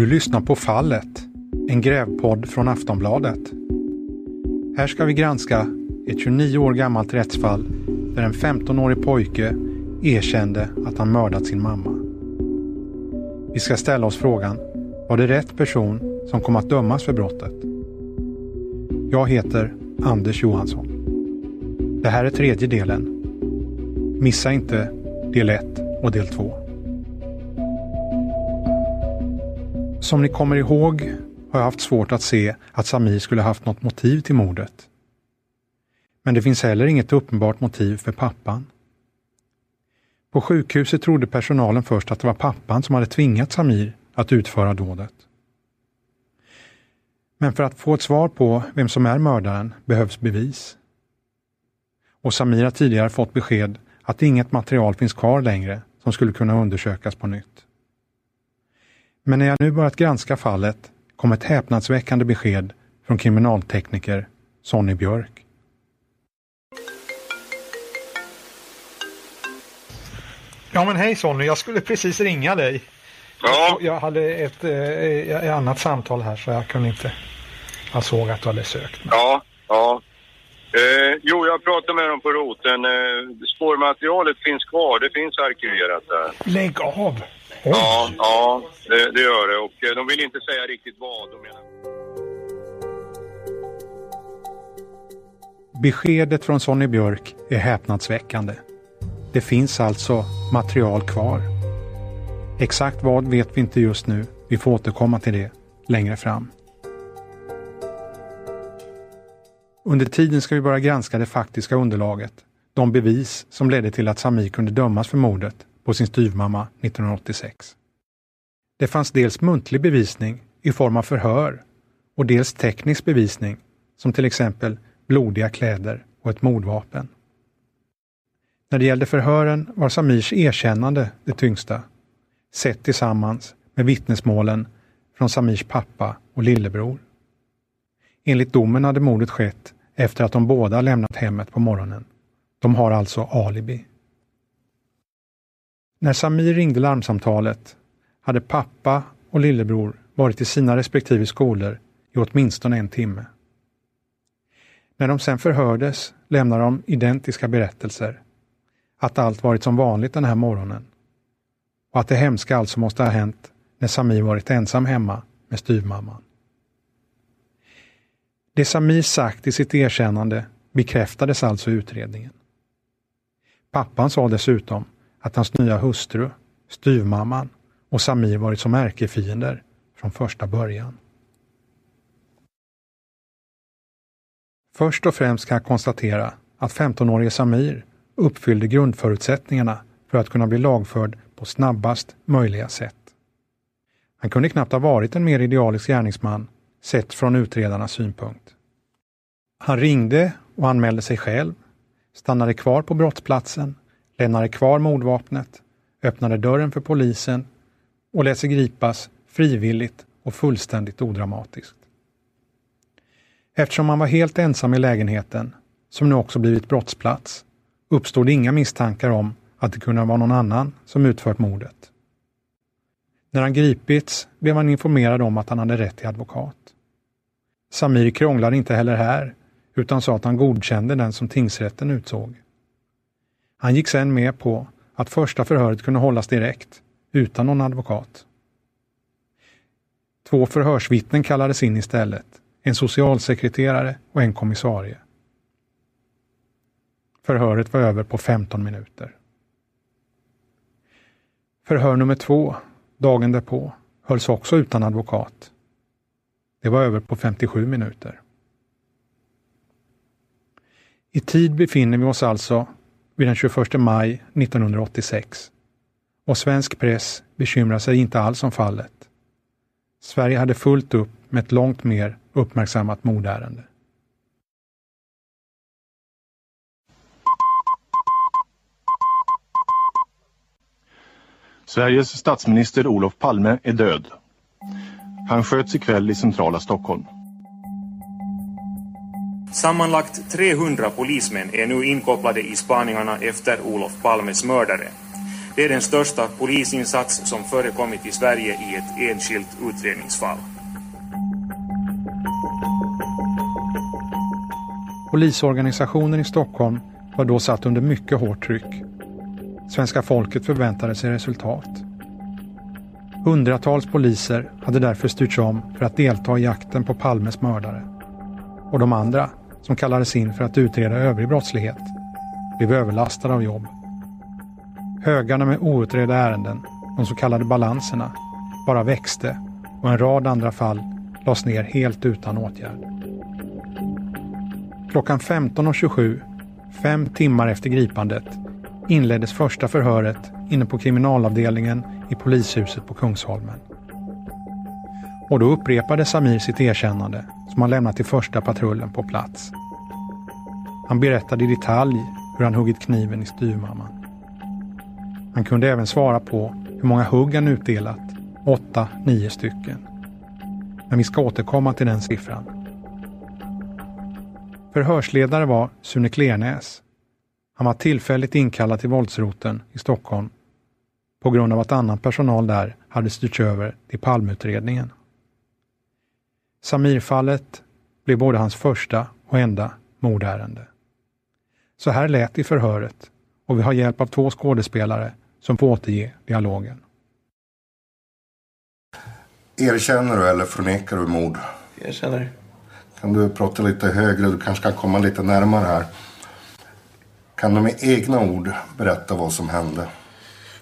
Du lyssnar på Fallet, en grävpodd från Aftonbladet. Här ska vi granska ett 29 år gammalt rättsfall där en 15-årig pojke erkände att han mördat sin mamma. Vi ska ställa oss frågan, var det rätt person som kom att dömas för brottet? Jag heter Anders Johansson. Det här är tredje delen. Missa inte del 1 och del 2. Som ni kommer ihåg har jag haft svårt att se att Samir skulle haft något motiv till mordet. Men det finns heller inget uppenbart motiv för pappan. På sjukhuset trodde personalen först att det var pappan som hade tvingat Samir att utföra dådet. Men för att få ett svar på vem som är mördaren behövs bevis. Och Samir har tidigare fått besked att inget material finns kvar längre som skulle kunna undersökas på nytt. Men när jag nu börjat granska fallet kom ett häpnadsväckande besked från kriminaltekniker Sonny Björk. Ja men hej Sonny, jag skulle precis ringa dig. Ja. Jag hade ett, eh, ett annat samtal här så jag kunde inte... Jag såg att du hade sökt. Ja, ja. Eh, jo, jag pratade med dem på roten. Eh, spårmaterialet finns kvar. Det finns arkiverat där. Lägg av! Ja, ja det, det gör det. Och eh, de vill inte säga riktigt vad de menar. Beskedet från Sonny Björk är häpnadsväckande. Det finns alltså material kvar. Exakt vad vet vi inte just nu. Vi får återkomma till det längre fram. Under tiden ska vi börja granska det faktiska underlaget. De bevis som ledde till att Samir kunde dömas för mordet på sin styvmamma 1986. Det fanns dels muntlig bevisning i form av förhör och dels teknisk bevisning som till exempel blodiga kläder och ett mordvapen. När det gällde förhören var Samirs erkännande det tyngsta, sett tillsammans med vittnesmålen från Samirs pappa och lillebror. Enligt domen hade mordet skett efter att de båda lämnat hemmet på morgonen. De har alltså alibi. När Samir ringde larmsamtalet hade pappa och lillebror varit i sina respektive skolor i åtminstone en timme. När de sen förhördes lämnade de identiska berättelser. Att allt varit som vanligt den här morgonen. Och att det hemska alltså måste ha hänt när Samir varit ensam hemma med styvmamman. Det Samir sagt i sitt erkännande bekräftades alltså i utredningen. Pappan sa dessutom att hans nya hustru, styvmamman och Samir varit som ärkefiender från första början. Först och främst kan jag konstatera att 15-årige Samir uppfyllde grundförutsättningarna för att kunna bli lagförd på snabbast möjliga sätt. Han kunde knappt ha varit en mer idealisk gärningsman sett från utredarnas synpunkt. Han ringde och anmälde sig själv, stannade kvar på brottsplatsen, lämnade kvar mordvapnet, öppnade dörren för polisen och lät sig gripas frivilligt och fullständigt odramatiskt. Eftersom han var helt ensam i lägenheten, som nu också blivit brottsplats, uppstod inga misstankar om att det kunde vara någon annan som utfört mordet. När han gripits blev han informerad om att han hade rätt till advokat. Samir krånglade inte heller här, utan sa att han godkände den som tingsrätten utsåg. Han gick sedan med på att första förhöret kunde hållas direkt, utan någon advokat. Två förhörsvittnen kallades in istället, en socialsekreterare och en kommissarie. Förhöret var över på 15 minuter. Förhör nummer två, dagen därpå, hölls också utan advokat. Det var över på 57 minuter. I tid befinner vi oss alltså vid den 21 maj 1986 och svensk press bekymrar sig inte alls om fallet. Sverige hade fullt upp med ett långt mer uppmärksammat mordärende. Sveriges statsminister Olof Palme är död. Han sköts ikväll i centrala Stockholm. Sammanlagt 300 polismän är nu inkopplade i spaningarna efter Olof Palmes mördare. Det är den största polisinsats som förekommit i Sverige i ett enskilt utredningsfall. Polisorganisationen i Stockholm var då satt under mycket hårt tryck. Svenska folket förväntade sig resultat. Hundratals poliser hade därför styrts om för att delta i jakten på Palmes mördare. Och de andra, som kallades in för att utreda övrig brottslighet, blev överlastade av jobb. Högarna med outredda ärenden, de så kallade balanserna, bara växte och en rad andra fall lades ner helt utan åtgärd. Klockan 15.27, fem timmar efter gripandet, inleddes första förhöret inne på kriminalavdelningen i polishuset på Kungsholmen. Och då upprepade Samir sitt erkännande som han lämnat till första patrullen på plats. Han berättade i detalj hur han huggit kniven i styvmamman. Han kunde även svara på hur många hugg han utdelat. Åtta, nio stycken. Men vi ska återkomma till den siffran. Förhörsledare var Sune Klernäs. Han var tillfälligt inkallad till våldsroten i Stockholm på grund av att annan personal där hade styrts över till Palmutredningen. Samirfallet blev både hans första och enda mordärende. Så här lät i förhöret och vi har hjälp av två skådespelare som får återge dialogen. Erkänner du eller förnekar du mord? Erkänner. Kan du prata lite högre? Du kanske kan komma lite närmare här. Kan du med egna ord berätta vad som hände?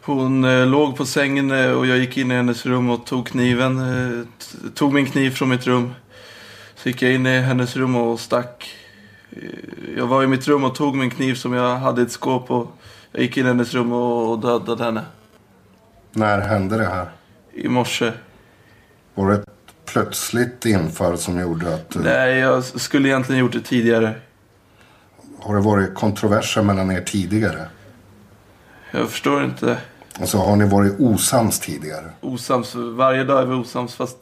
Hon eh, låg på sängen eh, och jag gick in i hennes rum och tog kniven. Eh, tog min kniv från mitt rum. Så gick jag in i hennes rum och stack. Jag var i mitt rum och tog min kniv som jag hade i ett skåp och jag gick in i hennes rum och dödade henne. När hände det här? I morse. Var det ett plötsligt infall som gjorde att... du- Nej, jag skulle egentligen gjort det tidigare. Har det varit kontroverser mellan er tidigare? Jag förstår inte. Alltså har ni varit osams tidigare? Osams. Varje dag är vi osams fast,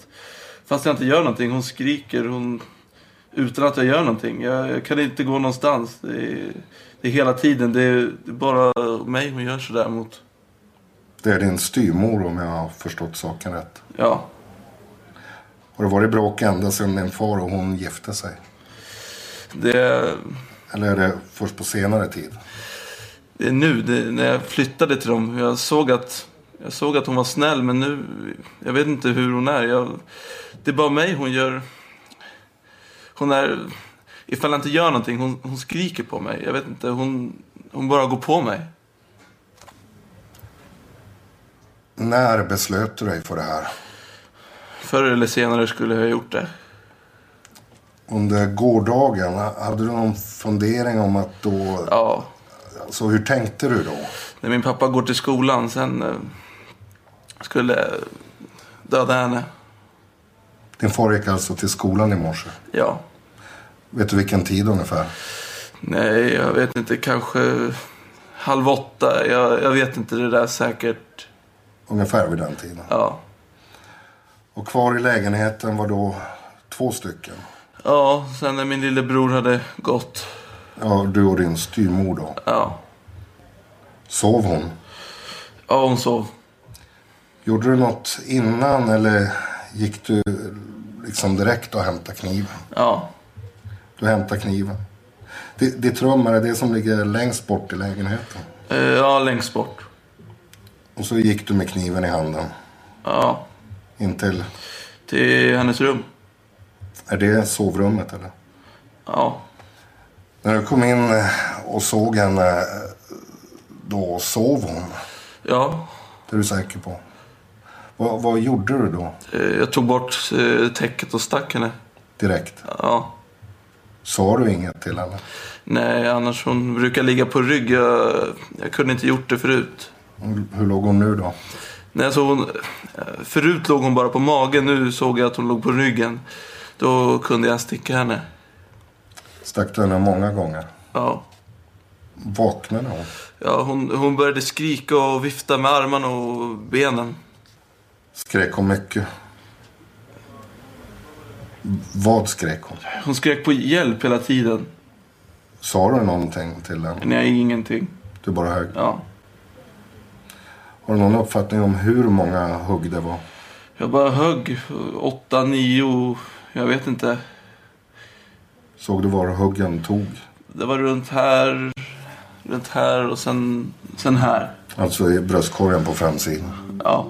fast jag inte gör någonting. Hon skriker hon, utan att jag gör någonting. Jag, jag kan inte gå någonstans. Det är, det är hela tiden. Det är, det är bara mig hon gör sådär mot. Det är din styvmor om jag har förstått saken rätt. Ja, Har det varit bråk ända sedan din far och hon gifte sig? det Eller är det först på senare tid? det är nu. Det, när jag flyttade till dem. Jag såg att, jag såg att hon var snäll men nu. Jag vet inte hur hon är. Jag, det är bara mig hon gör. Hon är. Ifall jag inte gör någonting. Hon, hon skriker på mig. Jag vet inte. Hon, hon bara går på mig. När beslöt du dig för det här? Förr eller senare skulle jag ha gjort det. Under gårdagen, hade du någon fundering om att då... Ja, Alltså hur tänkte du då? när min pappa går till skolan sen eh, skulle döda henne. Din far gick alltså till skolan i morse. Ja. Vet du vilken tid ungefär? Nej, jag vet inte. Kanske halv åtta. Jag, jag vet inte det där säkert. Ungefär vid den tiden. Ja. Och kvar i lägenheten var då två stycken. Ja, sen när min lillebror hade gått. Ja, du och din styvmor då. Ja. Sov hon? Ja, hon sov. Gjorde du något innan eller gick du liksom direkt och hämtade kniven? Ja. Du hämtade kniven. Ditt, rum är det det som ligger längst bort i lägenheten. Eh, Ja, längst bort. Och så gick du med kniven i handen Ja. in till... Till hennes rum. Är det sovrummet eller? Ja. När du kom in eh, och såg henne, eh, då sov hon. Ja. Det är du säker på? Vad, vad gjorde du då Eh, Jag tog bort täcket och stack henne. direkt? Ja. Sa du inget till henne? Nej, annars hon brukar ligga på rygg. Jag, jag kunde inte gjort det förut. Hur, hur låg hon nu då? Nej, så hon, förut låg hon bara på magen. Nu såg jag att hon låg på ryggen. Då kunde jag sticka henne. Stack du henne många gånger? Ja. Vaknade hon? Ja, hon, hon började skrika och vifta med armarna och benen. Skrek hon mycket? Vad skrek hon? Hon skrek på hjälp hela tiden. Sa du någonting till henne? Nej, ingenting. Du bara högg? Ja. Har du någon uppfattning om hur många hugg det var? Jag bara högg. Åtta, nio, jag vet inte. Såg du var huggen tog? Det var runt här, runt här och sen, sen här. Alltså i bröstkorgen på framsidan? Ja.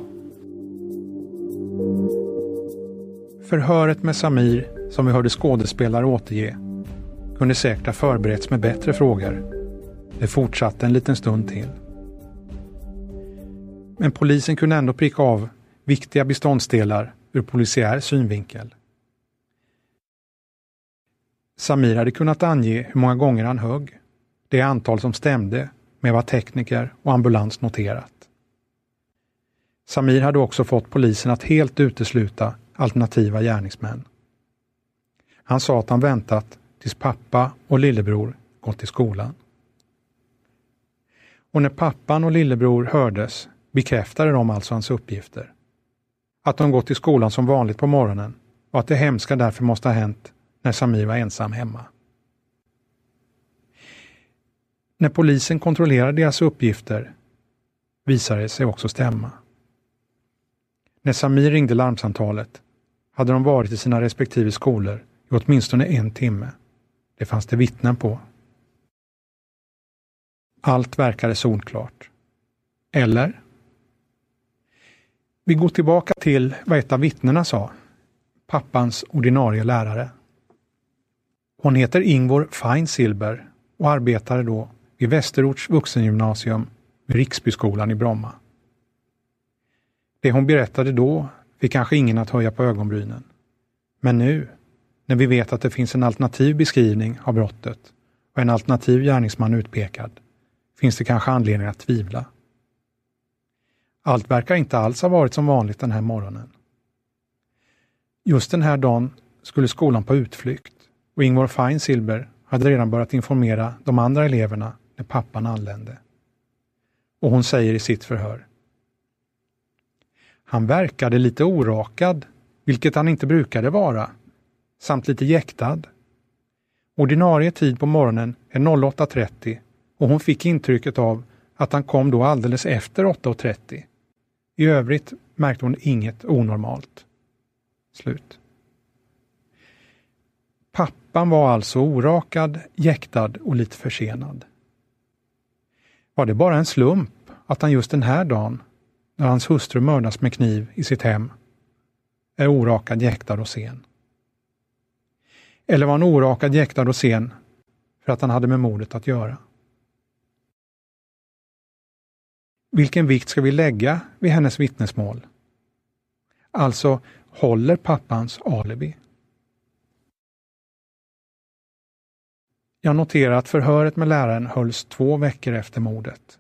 Förhöret med Samir, som vi hörde skådespelare återge, kunde säkert ha förberetts med bättre frågor. Det fortsatte en liten stund till. Men polisen kunde ändå pricka av viktiga beståndsdelar ur polisiär synvinkel. Samir hade kunnat ange hur många gånger han högg, det antal som stämde med vad tekniker och ambulans noterat. Samir hade också fått polisen att helt utesluta alternativa gärningsmän. Han sa att han väntat tills pappa och lillebror gått till skolan. Och när pappan och lillebror hördes bekräftade de alltså hans uppgifter. Att de gått till skolan som vanligt på morgonen och att det hemska därför måste ha hänt när Samir var ensam hemma. När polisen kontrollerade deras uppgifter visade det sig också stämma. När Samir ringde larmsamtalet hade de varit i sina respektive skolor i åtminstone en timme. Det fanns det vittnen på. Allt verkade solklart. Eller? Vi går tillbaka till vad ett av vittnena sa. Pappans ordinarie lärare. Hon heter Ingvor Feinsilber och arbetade då vid Västerorts vuxengymnasium vid Riksbyskolan i Bromma. Det hon berättade då fick kanske ingen att höja på ögonbrynen. Men nu, när vi vet att det finns en alternativ beskrivning av brottet och en alternativ gärningsman utpekad, finns det kanske anledning att tvivla. Allt verkar inte alls ha varit som vanligt den här morgonen. Just den här dagen skulle skolan på utflykt och Ingvar Feinsilber hade redan börjat informera de andra eleverna när pappan anlände. Och hon säger i sitt förhör. Han verkade lite orakad, vilket han inte brukade vara, samt lite jäktad. Ordinarie tid på morgonen är 08.30 och hon fick intrycket av att han kom då alldeles efter 8.30. I övrigt märkte hon inget onormalt. Slut. Pappan var alltså orakad, jäktad och lite försenad. Var det bara en slump att han just den här dagen, när hans hustru mördas med kniv i sitt hem, är orakad, jäktad och sen? Eller var han orakad, jäktad och sen för att han hade med mordet att göra? Vilken vikt ska vi lägga vid hennes vittnesmål? Alltså, håller pappans alibi? Jag noterar att förhöret med läraren hölls två veckor efter mordet.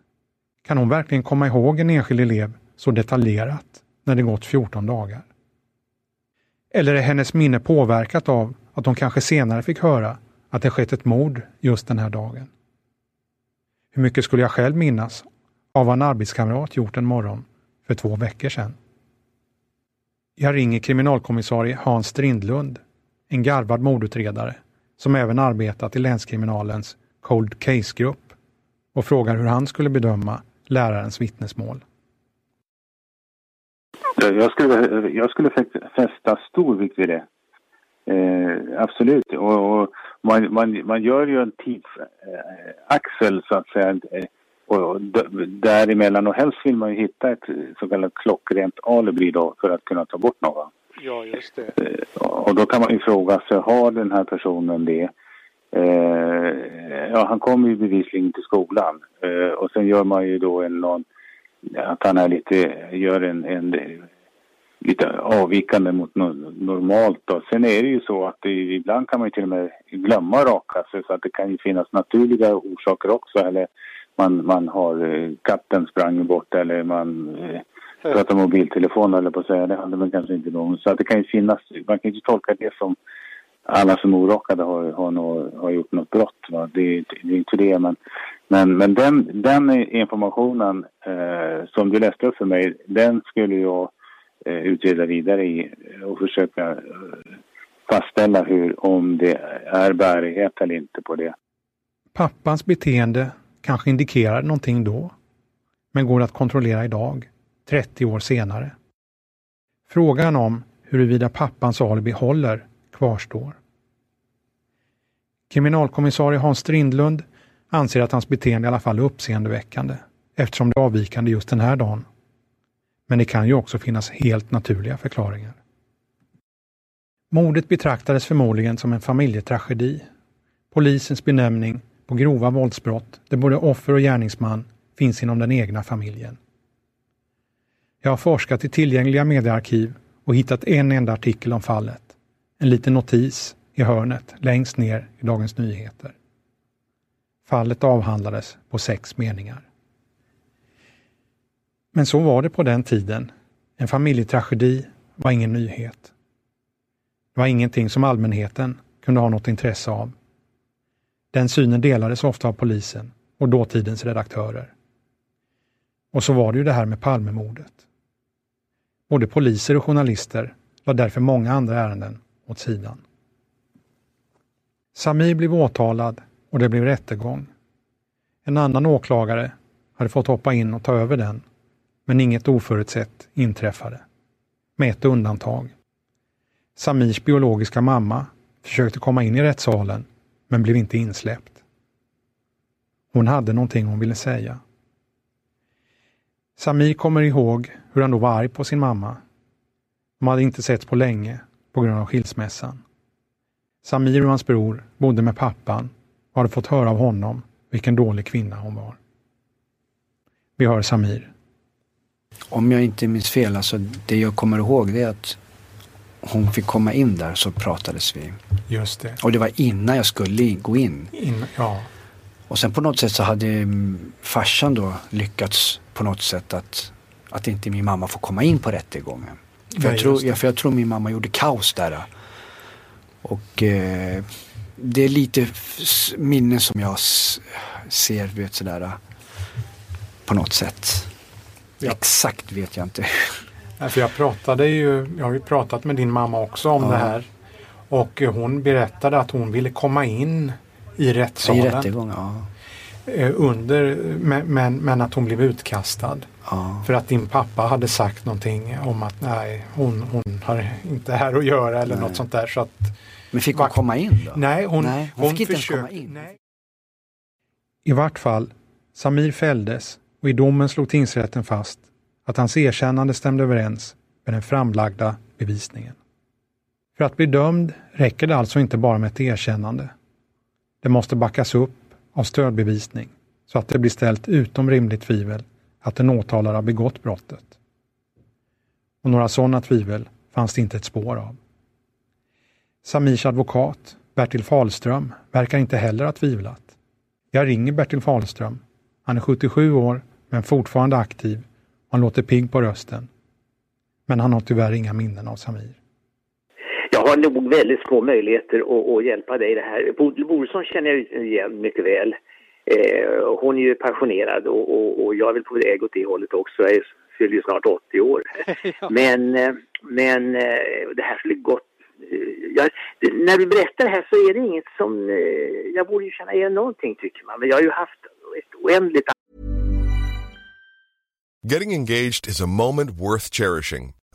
Kan hon verkligen komma ihåg en enskild elev så detaljerat när det gått 14 dagar? Eller är hennes minne påverkat av att hon kanske senare fick höra att det skett ett mord just den här dagen? Hur mycket skulle jag själv minnas av vad en arbetskamrat gjort en morgon för två veckor sedan? Jag ringer kriminalkommissarie Hans Strindlund, en garvad mordutredare som även arbetat i länskriminalens Cold Case-grupp och frågar hur han skulle bedöma lärarens vittnesmål. Jag skulle, jag skulle fästa stor vikt vid det. Eh, absolut. Och, och man, man, man, gör ju en tidsaxel eh, så att säga. Eh, och däremellan och helst vill man ju hitta ett så kallat klockrent alibi då för att kunna ta bort någon. Ja, just det. Eh, och då kan man ju fråga sig, har den här personen det? Eh, ja, han kommer ju bevisligen till skolan eh, och sen gör man ju då en någon, att han är lite, gör en, en lite avvikande mot normalt då. Sen är det ju så att det, ibland kan man ju till och med glömma raka sig så att det kan ju finnas naturliga orsaker också eller man, man har eh, katten sprang bort eller man eh, prata mobiltelefon eller på att säga. Det hade man kanske inte någon. Så att det kan ju finnas, man kan ju inte tolka det som alla som är orakade har, har, nå, har gjort något brott. Va? Det, det är inte det. Men, men, men den, den informationen eh, som du läste upp för mig, den skulle jag eh, utreda vidare i och försöka eh, fastställa hur, om det är bärighet eller inte på det. Pappans beteende kanske indikerar någonting då. men går att kontrollera idag, 30 år senare. Frågan om huruvida pappans alibi håller kvarstår. Kriminalkommissarie Hans Strindlund anser att hans beteende i alla fall är uppseendeväckande eftersom det är avvikande just den här dagen. Men det kan ju också finnas helt naturliga förklaringar. Mordet betraktades förmodligen som en familjetragedi. Polisens benämning på grova våldsbrott där både offer och gärningsman finns inom den egna familjen. Jag har forskat i tillgängliga mediearkiv och hittat en enda artikel om fallet. En liten notis i hörnet längst ner i Dagens Nyheter. Fallet avhandlades på sex meningar. Men så var det på den tiden. En familjetragedi var ingen nyhet. Det var ingenting som allmänheten kunde ha något intresse av. Den synen delades ofta av polisen och dåtidens redaktörer. Och så var det ju det här med Palmemordet. Både poliser och journalister la därför många andra ärenden åt sidan. Samir blev åtalad och det blev rättegång. En annan åklagare hade fått hoppa in och ta över den, men inget oförutsett inträffade. Med ett undantag. Samirs biologiska mamma försökte komma in i rättssalen, men blev inte insläppt. Hon hade någonting hon ville säga. Samir kommer ihåg hur han då var arg på sin mamma. De hade inte setts på länge på grund av skilsmässan. Samir och hans bror bodde med pappan och hade fått höra av honom vilken dålig kvinna hon var. Vi hör Samir. Om jag inte minns fel, alltså det jag kommer ihåg det är att hon fick komma in där så pratades vi. Just det. Och det var innan jag skulle gå in. in ja. Och sen på något sätt så hade mm, farsan då lyckats på något sätt att, att inte min mamma får komma in på rättegången. För, Nej, jag, tror, ja, för jag tror min mamma gjorde kaos där. Och eh, det är lite minnen som jag ser, vet sådär. På något sätt. Ja. Exakt vet jag inte. Nej, För jag pratade ju, jag har ju pratat med din mamma också om Ja. det här. Och hon berättade att hon ville komma in i I rättssalen. rättegång, ja. Eh, under, men, men, men att hon blev utkastad. ja. För att din pappa hade sagt någonting om att nej, hon, hon har inte här att göra eller Nej. något sånt där. Så att, Men fick hon komma in då? nej, hon, Nej, hon fick inte ens komma in. Nej. I vart fall, Samir fälldes och i domen slog tingsrätten fast att hans erkännande stämde överens med den framlagda bevisningen. För att bli dömd räcker det alltså inte bara med ett erkännande. Det måste backas upp av stödbevisning så att det blir ställt utom rimligt tvivel att den åtalade har begått brottet. Och några sådana tvivel fanns det inte ett spår av. Samirs advokat, Bertil Fahlström, verkar inte heller ha tvivlat. Jag ringer Bertil Fahlström. Han är 77 år, men fortfarande aktiv. Han låter pigg på rösten. Men han har tyvärr inga minnen av Samir. Jag har nog väldigt små möjligheter att, att hjälpa dig i det här. Bodil Borsson känner jag igen mycket väl. Eh, hon är ju pensionerad och, och, och jag är väl på väg åt det hållet också. Jag fyller ju snart 80 år. Men, eh, men eh, det här skulle gått... eh, Jag, när du berättar det här så är det inget som... Jag borde ju känna igen någonting tycker man. Men jag har ju haft ett oändligt Getting engaged is a moment worth cherishing.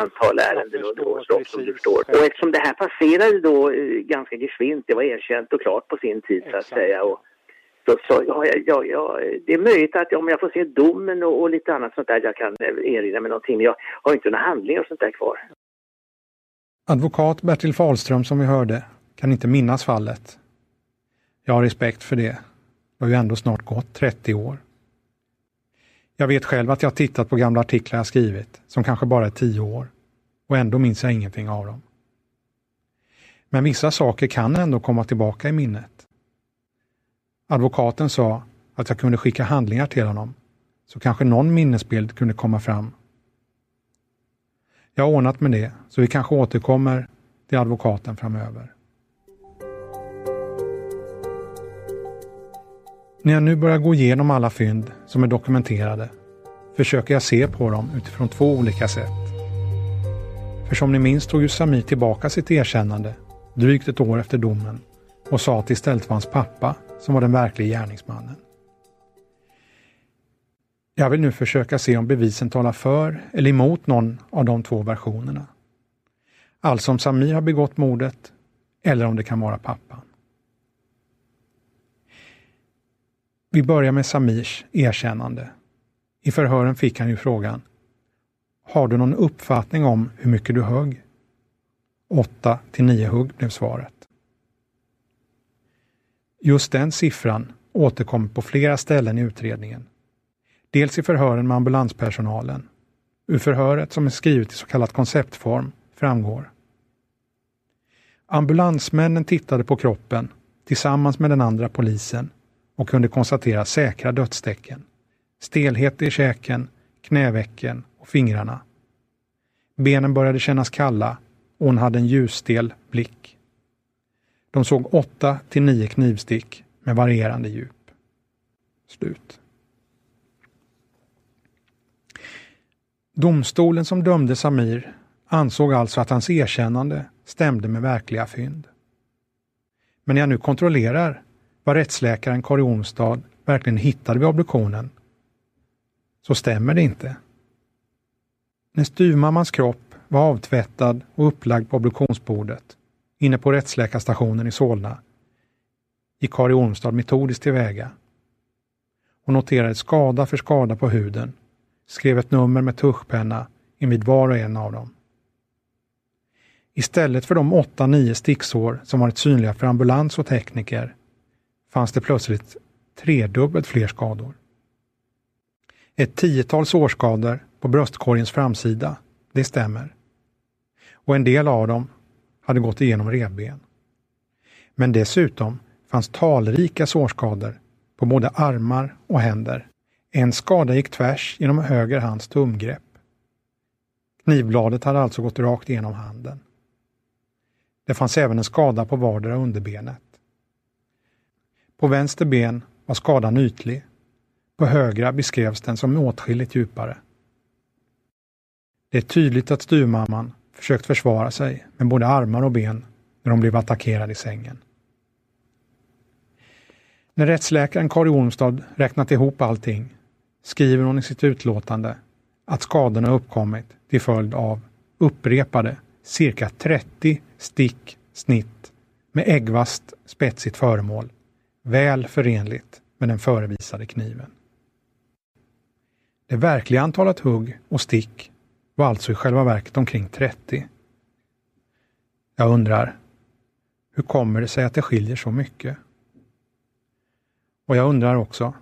antal ärenden under årens lopp som du förstår. Och eftersom det här passerade då eh, ganska geschwint, det var erkänt och klart på sin tid så att säga. Och, så, så ja, ja, ja, det är möjligt att om jag får se domen och, och lite annat sånt där jag kan eh, erinra mig någonting. Men jag har inte några handlingar och sånt där kvar. Advokat Bertil Fahlström som vi hörde kan inte minnas fallet. Jag har respekt för det. Det har ju ändå snart gått 30 år. Jag vet själv att jag har tittat på gamla artiklar jag skrivit, som kanske bara är tio år. Och ändå minns jag ingenting av dem. Men vissa saker kan ändå komma tillbaka i minnet. Advokaten sa att jag kunde skicka handlingar till honom, så kanske någon minnesbild kunde komma fram. Jag har ordnat med det, så vi kanske återkommer till advokaten framöver. När jag nu börjar gå igenom alla fynd som är dokumenterade försöker jag se på dem utifrån två olika sätt. För som ni minns tog ju Samir tillbaka sitt erkännande drygt ett år efter domen och sa att det istället var hans pappa som var den verkliga gärningsmannen. Jag vill nu försöka se om bevisen talar för eller emot någon av de två versionerna. Alltså om Samir har begått mordet eller om det kan vara pappan. Vi börjar med Samirs erkännande. I förhören fick han ju frågan Har du någon uppfattning om hur mycket du högg? 8 till 9 hugg blev svaret. Just den siffran återkommer på flera ställen i utredningen. Dels i förhören med ambulanspersonalen. Ur förhöret som är skrivet i så kallad konceptform framgår. Ambulansmännen tittade på kroppen tillsammans med den andra polisen och kunde konstatera säkra dödstecken. Stelhet i käken, knävecken och fingrarna. Benen började kännas kalla och hon hade en ljusstel blick. De såg åtta till nio knivstick med varierande djup. Slut. Domstolen som dömde Samir ansåg alltså att hans erkännande stämde med verkliga fynd. Men när jag nu kontrollerar vad rättsläkaren Kari Ormstad verkligen hittade vid obduktionen så stämmer det inte. När styvmammans kropp var avtvättad och upplagd på obduktionsbordet inne på rättsläkarstationen i Solna gick Kari Ormstad metodiskt tillväga. Hon noterade skada för skada på huden, skrev ett nummer med tuschpenna invid var och en av dem. Istället för de åtta, nio sticksår som varit synliga för ambulans och tekniker fanns det plötsligt tredubbelt fler skador. Ett tiotal sårskador på bröstkorgens framsida, det stämmer. Och en del av dem hade gått igenom revben. Men dessutom fanns talrika sårskador på både armar och händer. En skada gick tvärs genom höger hands tumgrepp. Knivbladet hade alltså gått rakt igenom handen. Det fanns även en skada på vardera underbenet. På vänster ben var skadan ytlig. På högra beskrevs den som åtskilligt djupare. Det är tydligt att styrmamman försökt försvara sig med både armar och ben när hon blev attackerad i sängen. När rättsläkaren Kari Ormstad räknat ihop allting skriver hon i sitt utlåtande att skadorna uppkommit till följd av upprepade cirka 30 stick snitt med äggvast spetsigt föremål väl förenligt med den förevisade kniven. Det verkliga antalet hugg och stick var alltså i själva verket omkring 30. Jag undrar, hur kommer det sig att det skiljer så mycket? Och jag undrar också,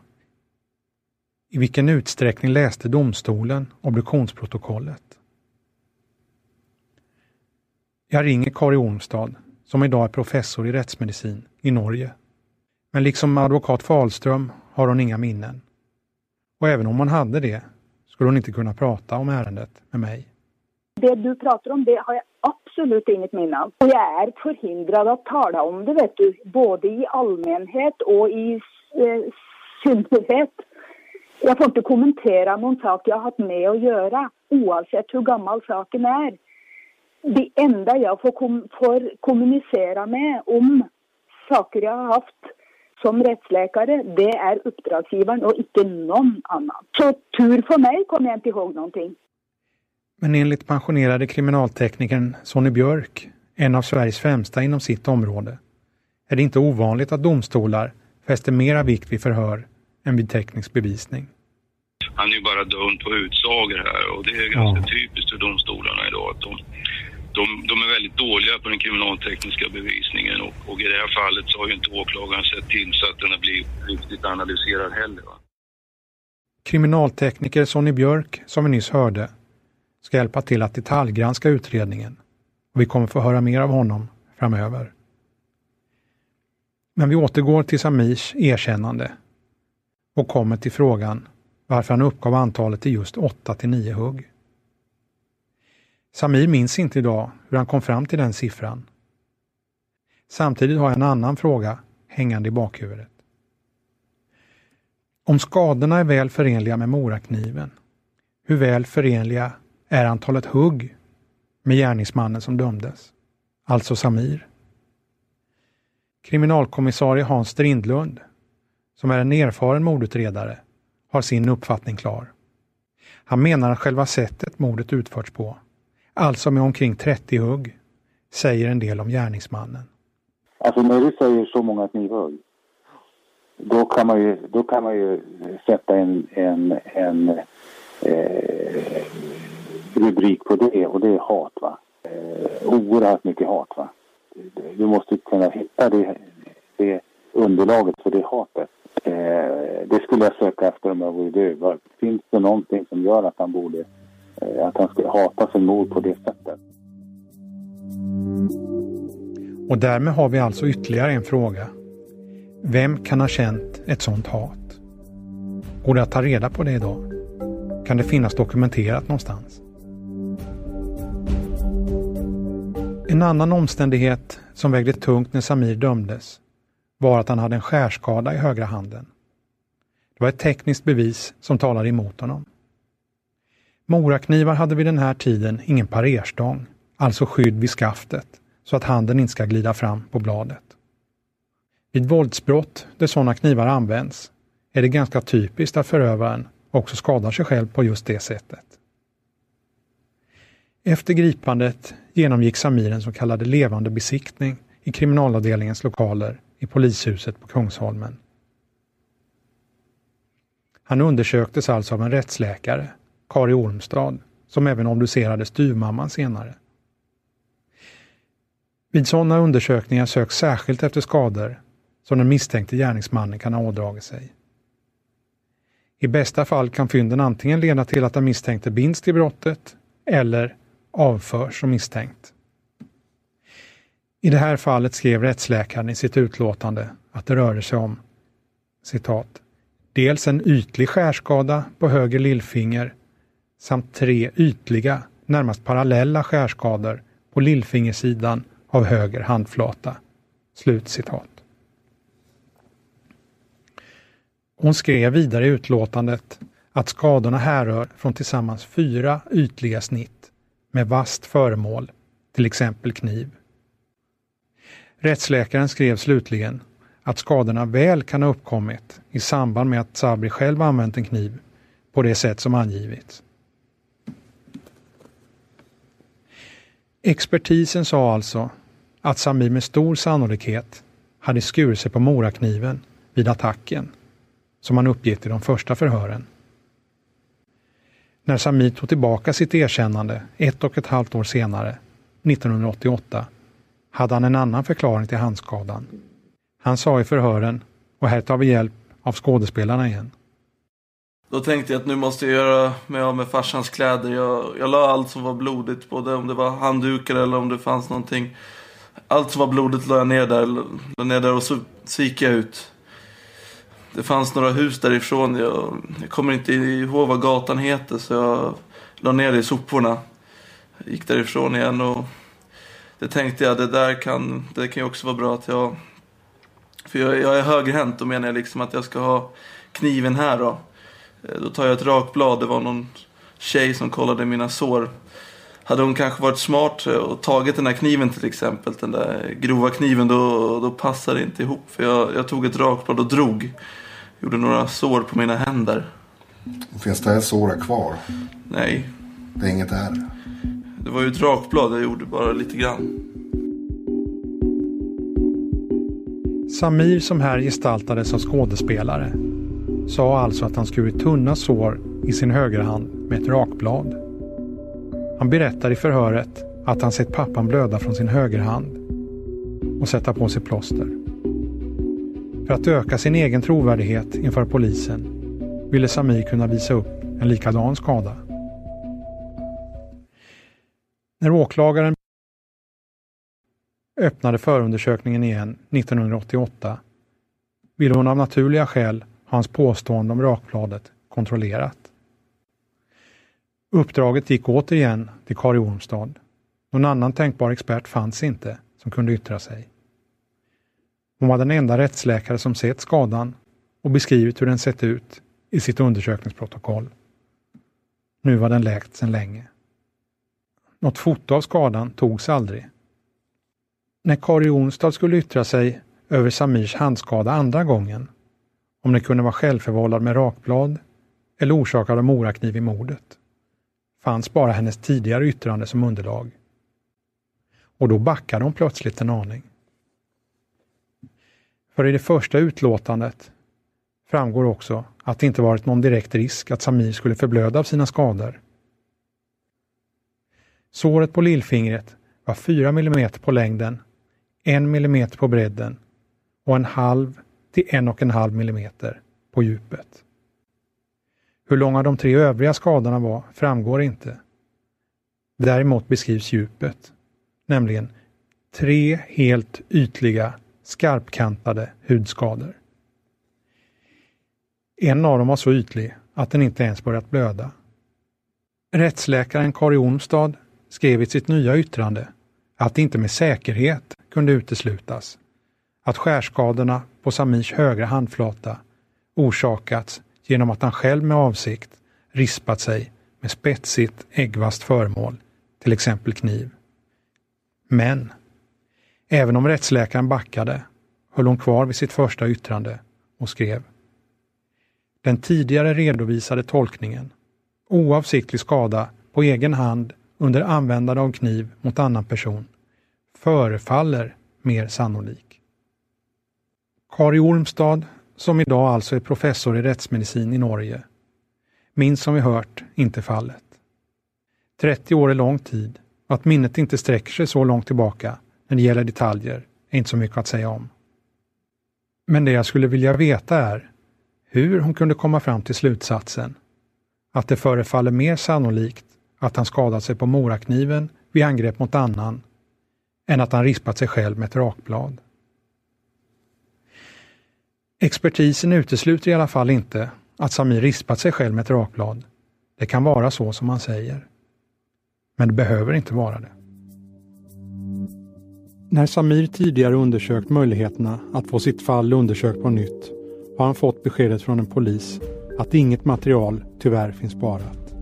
i vilken utsträckning läste domstolen obduktionsprotokollet? Jag ringer Kari Ormstad, som idag är professor i rättsmedicin i Norge men liksom advokat Falström har hon inga minnen. Och även om hon hade det skulle hon inte kunna prata om ärendet med mig. Det du pratar om det har jag absolut inget minne av. Och jag är förhindrad att tala om det, vet du, både i allmänhet och i eh, synnerhet. Jag får inte kommentera någon sak jag har haft med att göra, oavsett hur gammal saken är. Det enda jag får, kom får kommunicera med om saker jag har haft som rättsläkare, det är uppdragsgivaren och inte någon annan. Så tur för mig kommer jag inte ihåg någonting. Men enligt pensionerade kriminalteknikern Sonny Björk, en av Sveriges främsta inom sitt område, är det inte ovanligt att domstolar fäster mera vikt vid förhör än vid teknisk bevisning. Han är ju bara dömd på utsagor här och det är ganska ja. typiskt för domstolarna idag att de de, de, är väldigt dåliga på den kriminaltekniska bevisningen och, och, i det här fallet så har ju inte åklagaren sett till så att den har blivit riktigt analyserad heller. Va? Kriminaltekniker Sonny Björk, som vi nyss hörde, ska hjälpa till att detaljgranska utredningen och vi kommer få höra mer av honom framöver. Men vi återgår till Samirs erkännande och kommer till frågan varför han uppgav antalet till just 8 till 9 hugg. Samir minns inte idag hur han kom fram till den siffran. Samtidigt har jag en annan fråga hängande i bakhuvudet. Om skadorna är väl förenliga med morakniven, hur väl förenliga är antalet hugg med gärningsmannen som dömdes, alltså Samir? Kriminalkommissarie Hans Strindlund, som är en erfaren mordutredare, har sin uppfattning klar. Han menar att själva sättet mordet utförts på, alltså med omkring 30 hugg, säger en del om gärningsmannen. Alltså när du säger så många knivhugg, då kan man ju, då kan man ju sätta en, en, en eh, rubrik på det och det är hat va. Eh, oerhört mycket hat va. Du måste kunna hitta det, det underlaget för det hatet. Eh, det skulle jag söka efter om jag vore du. Finns det någonting som gör att han borde, att han skulle hata sin mor på det sättet? Och därmed har vi alltså ytterligare en fråga. Vem kan ha känt ett sådant hat? Går det att ta reda på det idag? Kan det finnas dokumenterat någonstans? En annan omständighet som vägde tungt när Samir dömdes var att han hade en skärskada i högra handen. Det var ett tekniskt bevis som talade emot honom. Moraknivar hade vid den här tiden ingen parerstång, alltså skydd vid skaftet, så att handen inte ska glida fram på bladet. Vid våldsbrott där sådana knivar används är det ganska typiskt att förövaren också skadar sig själv på just det sättet. Efter gripandet genomgick Samir en så kallad levande besiktning i kriminalavdelningens lokaler i polishuset på Kungsholmen. Han undersöktes alltså av en rättsläkare, Kari Ormstad, som även obducerade styvmamman senare. Vid sådana undersökningar söks särskilt efter skador som den misstänkte gärningsmannen kan ha ådragit sig. I bästa fall kan fynden antingen leda till att den misstänkte binds till brottet eller avförs som misstänkt. I det här fallet skrev rättsläkaren i sitt utlåtande att det rörde sig om citat, dels en ytlig skärskada på höger lillfinger samt tre ytliga, närmast parallella skärskador på lillfingersidan av höger handflata. Slutcitat. Hon skrev vidare i utlåtandet att skadorna härrör från tillsammans fyra ytliga snitt med vasst föremål, till exempel kniv. Rättsläkaren skrev slutligen att skadorna väl kan ha uppkommit i samband med att Sabri själv använt en kniv på det sätt som angivits. Expertisen sa alltså att Samir med stor sannolikhet hade skurit sig på morakniven vid attacken, som han uppgett i de första förhören. När Samir tog tillbaka sitt erkännande ett och ett halvt år senare, 1988, hade han en annan förklaring till handskadan. Han sa i förhören, och här tar vi hjälp av skådespelarna igen. Då tänkte jag att nu måste jag göra mig av med farsans kläder. Jag, jag la allt som var blodigt, både om det var handdukar eller om det fanns någonting. Allt som var blodigt la jag ner där, la ner där och så, så gick jag ut. Det fanns några hus därifrån. Jag, jag kommer inte ihåg vad gatan heter så jag la ner det i soporna. Jag gick därifrån igen och det tänkte jag, det där kan, det kan ju också vara bra att jag... För jag, jag är högerhänt, då menar jag liksom att jag ska ha kniven här då. Eh, då tar jag ett rakblad, det var någon tjej som kollade mina sår. Hade hon kanske varit smart och tagit den här kniven till exempel, den där grova kniven, då, då passade det inte ihop. För jag, jag tog ett rakblad och drog. Gjorde några sår på mina händer. Finns det såret kvar? Nej. Det är inget där? Det var ju ett rakblad, jag gjorde bara lite grann. Samir som här gestaltades av skådespelare sa alltså att han skurit tunna sår i sin högerhand med ett rakblad. Han berättar i förhöret att han sett pappan blöda från sin högerhand och sätta på sig plåster. För att öka sin egen trovärdighet inför polisen ville Samir kunna visa upp en likadan skada. När åklagaren öppnade förundersökningen igen 1988 ville hon av naturliga skäl hans påstående om rakbladet kontrollerat. Uppdraget gick återigen till Kari Ormstad. Någon annan tänkbar expert fanns inte som kunde yttra sig. Hon var den enda rättsläkare som sett skadan och beskrivit hur den sett ut i sitt undersökningsprotokoll. Nu var den läkt sedan länge. Något foto av skadan togs aldrig. När Kari Onstad skulle yttra sig över Samirs handskada andra gången, om den kunde vara självförvållad med rakblad eller orsakad av morakniv i mordet, fanns bara hennes tidigare yttrande som underlag. Och då backade hon plötsligt en aning. För i det första utlåtandet framgår också att det inte varit någon direkt risk att Samir skulle förblöda av sina skador. Såret på lillfingret var 4 mm på längden, 1 mm på bredden och en halv till en och en halv millimeter på djupet. Hur långa de tre övriga skadorna var framgår inte. Däremot beskrivs djupet, nämligen tre helt ytliga skarpkantade hudskador. En av dem var så ytlig att den inte ens börjat blöda. Rättsläkaren Kari Ormstad skrev i sitt nya yttrande att det inte med säkerhet kunde uteslutas att skärskadorna på Samirs högra handflata orsakats genom att han själv med avsikt rispat sig med spetsigt äggvast föremål, till exempel kniv. Men även om rättsläkaren backade höll hon kvar vid sitt första yttrande och skrev Den tidigare redovisade tolkningen, oavsiktlig skada på egen hand under användande av kniv mot annan person, förefaller mer sannolik. Kari Ormstad, som idag alltså är professor i rättsmedicin i Norge, minns som vi hört inte fallet. 30 år är lång tid och att minnet inte sträcker sig så långt tillbaka när det gäller detaljer är inte så mycket att säga om. Men det jag skulle vilja veta är hur hon kunde komma fram till slutsatsen att det förefaller mer sannolikt att han skadat sig på morakniven vid angrepp mot annan än att han rispat sig själv med ett rakblad. Expertisen utesluter i alla fall inte att Samir rispat sig själv med ett rakblad. Det kan vara så som han säger. Men det behöver inte vara det. När Samir tidigare undersökt möjligheterna att få sitt fall undersökt på nytt har han fått beskedet från en polis att inget material tyvärr finns sparat.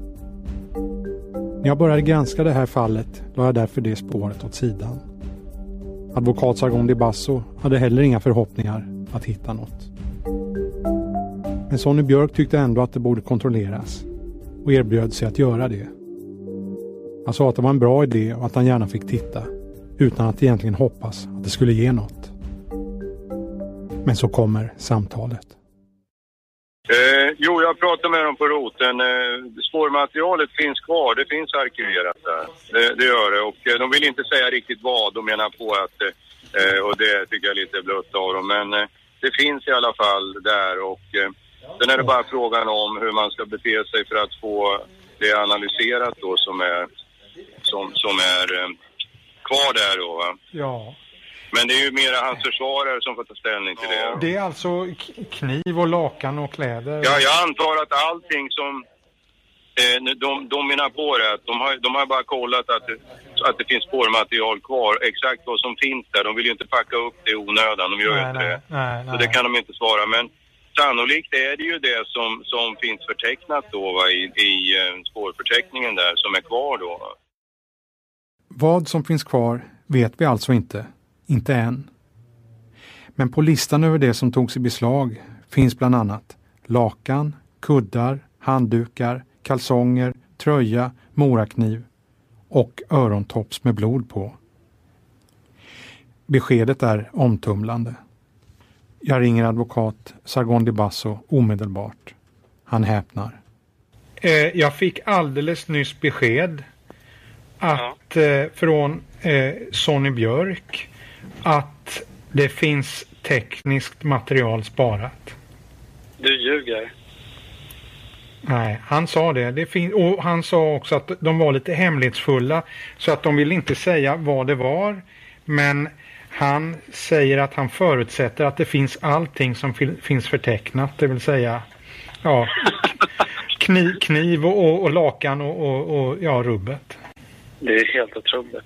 När jag började granska det här fallet la jag därför det spåret åt sidan. Advokat Sargon De Basso hade heller inga förhoppningar att hitta något. Men Sonny Björk tyckte ändå att det borde kontrolleras och erbjöd sig att göra det. Han sa att det var en bra idé och att han gärna fick titta utan att egentligen hoppas att det skulle ge något. Men så kommer samtalet. Eh, jo, jag pratade med dem på roten. Eh, spårmaterialet finns kvar, det finns arkiverat där. Det, det gör det och eh, de vill inte säga riktigt vad. De menar på att, eh, och det tycker jag är lite blött av dem, men eh, det finns i alla fall där och eh, sen är det bara frågan om hur man ska bete sig för att få det analyserat då som är, som, som är eh, kvar där då va. Ja. Men det är ju mera hans försvarare som får ta ställning till det. Det är alltså kniv och lakan och kläder? Ja, jag antar att allting som eh, de, de menar på det, att de har, de har bara kollat att det, att det finns spårmaterial kvar. Exakt vad som finns där. De vill ju inte packa upp det i onödan, de gör ju inte det. Nej, Så det kan de inte svara. Men sannolikt är det ju det som, som finns förtecknat då va, i, i eh, spårförteckningen där som är kvar då. Va. Vad som finns kvar vet vi alltså inte. Inte än. Men på listan över det som togs i beslag finns bland annat lakan, kuddar, handdukar, kalsonger, tröja, morakniv och örontops med blod på. Beskedet är omtumlande. Jag ringer advokat Sargon Di Basso omedelbart. Han häpnar. Eh, jag fick alldeles nyss besked att eh, från eh, Sonny Björk att det finns tekniskt material sparat. Du ljuger. Nej, han sa det. det fin- och han sa också att de var lite hemlighetsfulla så att de vill inte säga vad det var. Men han säger att han förutsätter att det finns allting som fin- finns förtecknat, det vill säga Ja. Kniv, kniv och, och, och lakan och, och, ja, rubbet. Det är helt otroligt.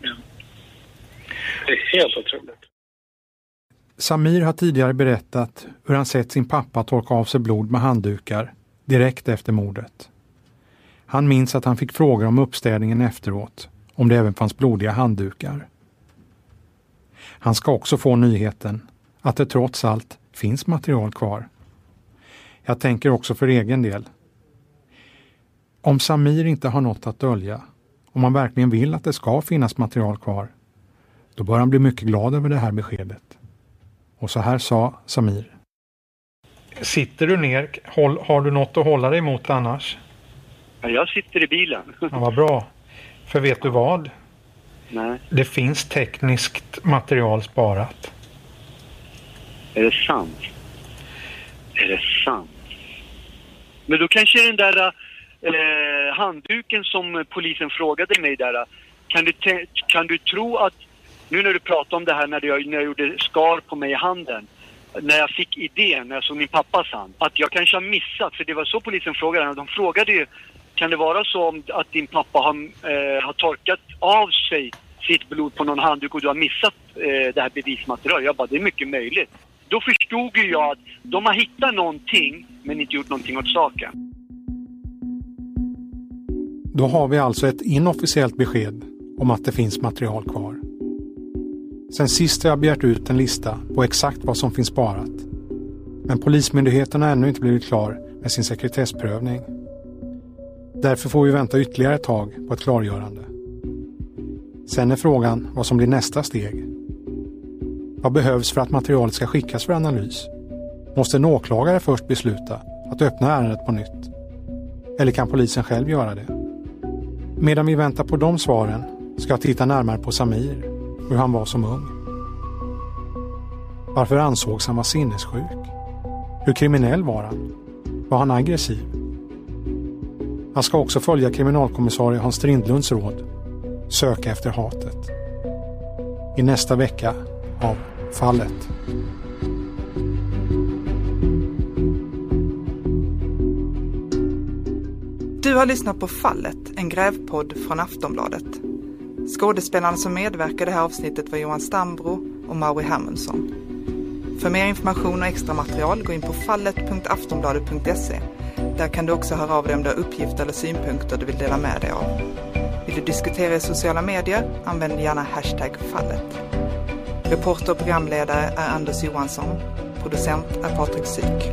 Det är helt otroligt. Samir har tidigare berättat hur han sett sin pappa torka av sig blod med handdukar direkt efter mordet. Han minns att han fick frågor om uppstädningen efteråt, om det även fanns blodiga handdukar. Han ska också få nyheten att det trots allt finns material kvar. Jag tänker också för egen del. Om Samir inte har något att dölja, om han verkligen vill att det ska finnas material kvar, då bör han bli mycket glad över det här beskedet. Och så här sa Samir. Sitter du ner? Håll, har du något att hålla dig mot annars? Ja, jag sitter i bilen. Ja, vad bra. För vet du vad? Nej. Det finns tekniskt material sparat. Är det sant? Är det sant? Men då kanske den där eh, handduken som polisen frågade mig där. Kan du, kan du tro att, nu när du pratar om det här när jag, när jag gjorde skar på mig i handen. När jag fick idén, när jag såg min pappas hand. Att jag kanske har missat, för det var så polisen frågade. De frågade ju, kan det vara så om att din pappa har, eh, har torkat av sig sitt blod på någon handduk och du har missat eh, det här bevismaterialet? Jag bara, det är mycket möjligt. Då förstod ju jag att de har hittat någonting men inte gjort någonting åt saken. Då har vi alltså ett inofficiellt besked om att det finns material kvar. Sen sist har jag begärt ut en lista på exakt vad som finns sparat. Men Polismyndigheten har ännu inte blivit klar med sin sekretessprövning. Därför får vi vänta ytterligare ett tag på ett klargörande. Sen är frågan vad som blir nästa steg. Vad behövs för att materialet ska skickas för analys? Måste en åklagare först besluta att öppna ärendet på nytt? Eller kan polisen själv göra det? Medan vi väntar på de svaren ska jag titta närmare på Samir, hur han var som ung. Varför ansågs han vara sinnessjuk? Hur kriminell var han? Var han aggressiv? Han ska också följa kriminalkommissarie Hans Strindlunds råd. Söka efter hatet. I nästa vecka av Fallet. Du har lyssnat på Fallet, en grävpodd från Aftonbladet. Skådespelarna som medverkar i det här avsnittet var Johan Stambro och Mauri Hermundsson. För mer information och extra material gå in på fallet.aftonbladet.se. Där kan du också höra av dig om du har uppgifter eller synpunkter du vill dela med dig av. Vill du diskutera i sociala medier? Använd gärna hashtag fallet. Reporter och programledare är Anders Johansson. Producent är Patrik Syk.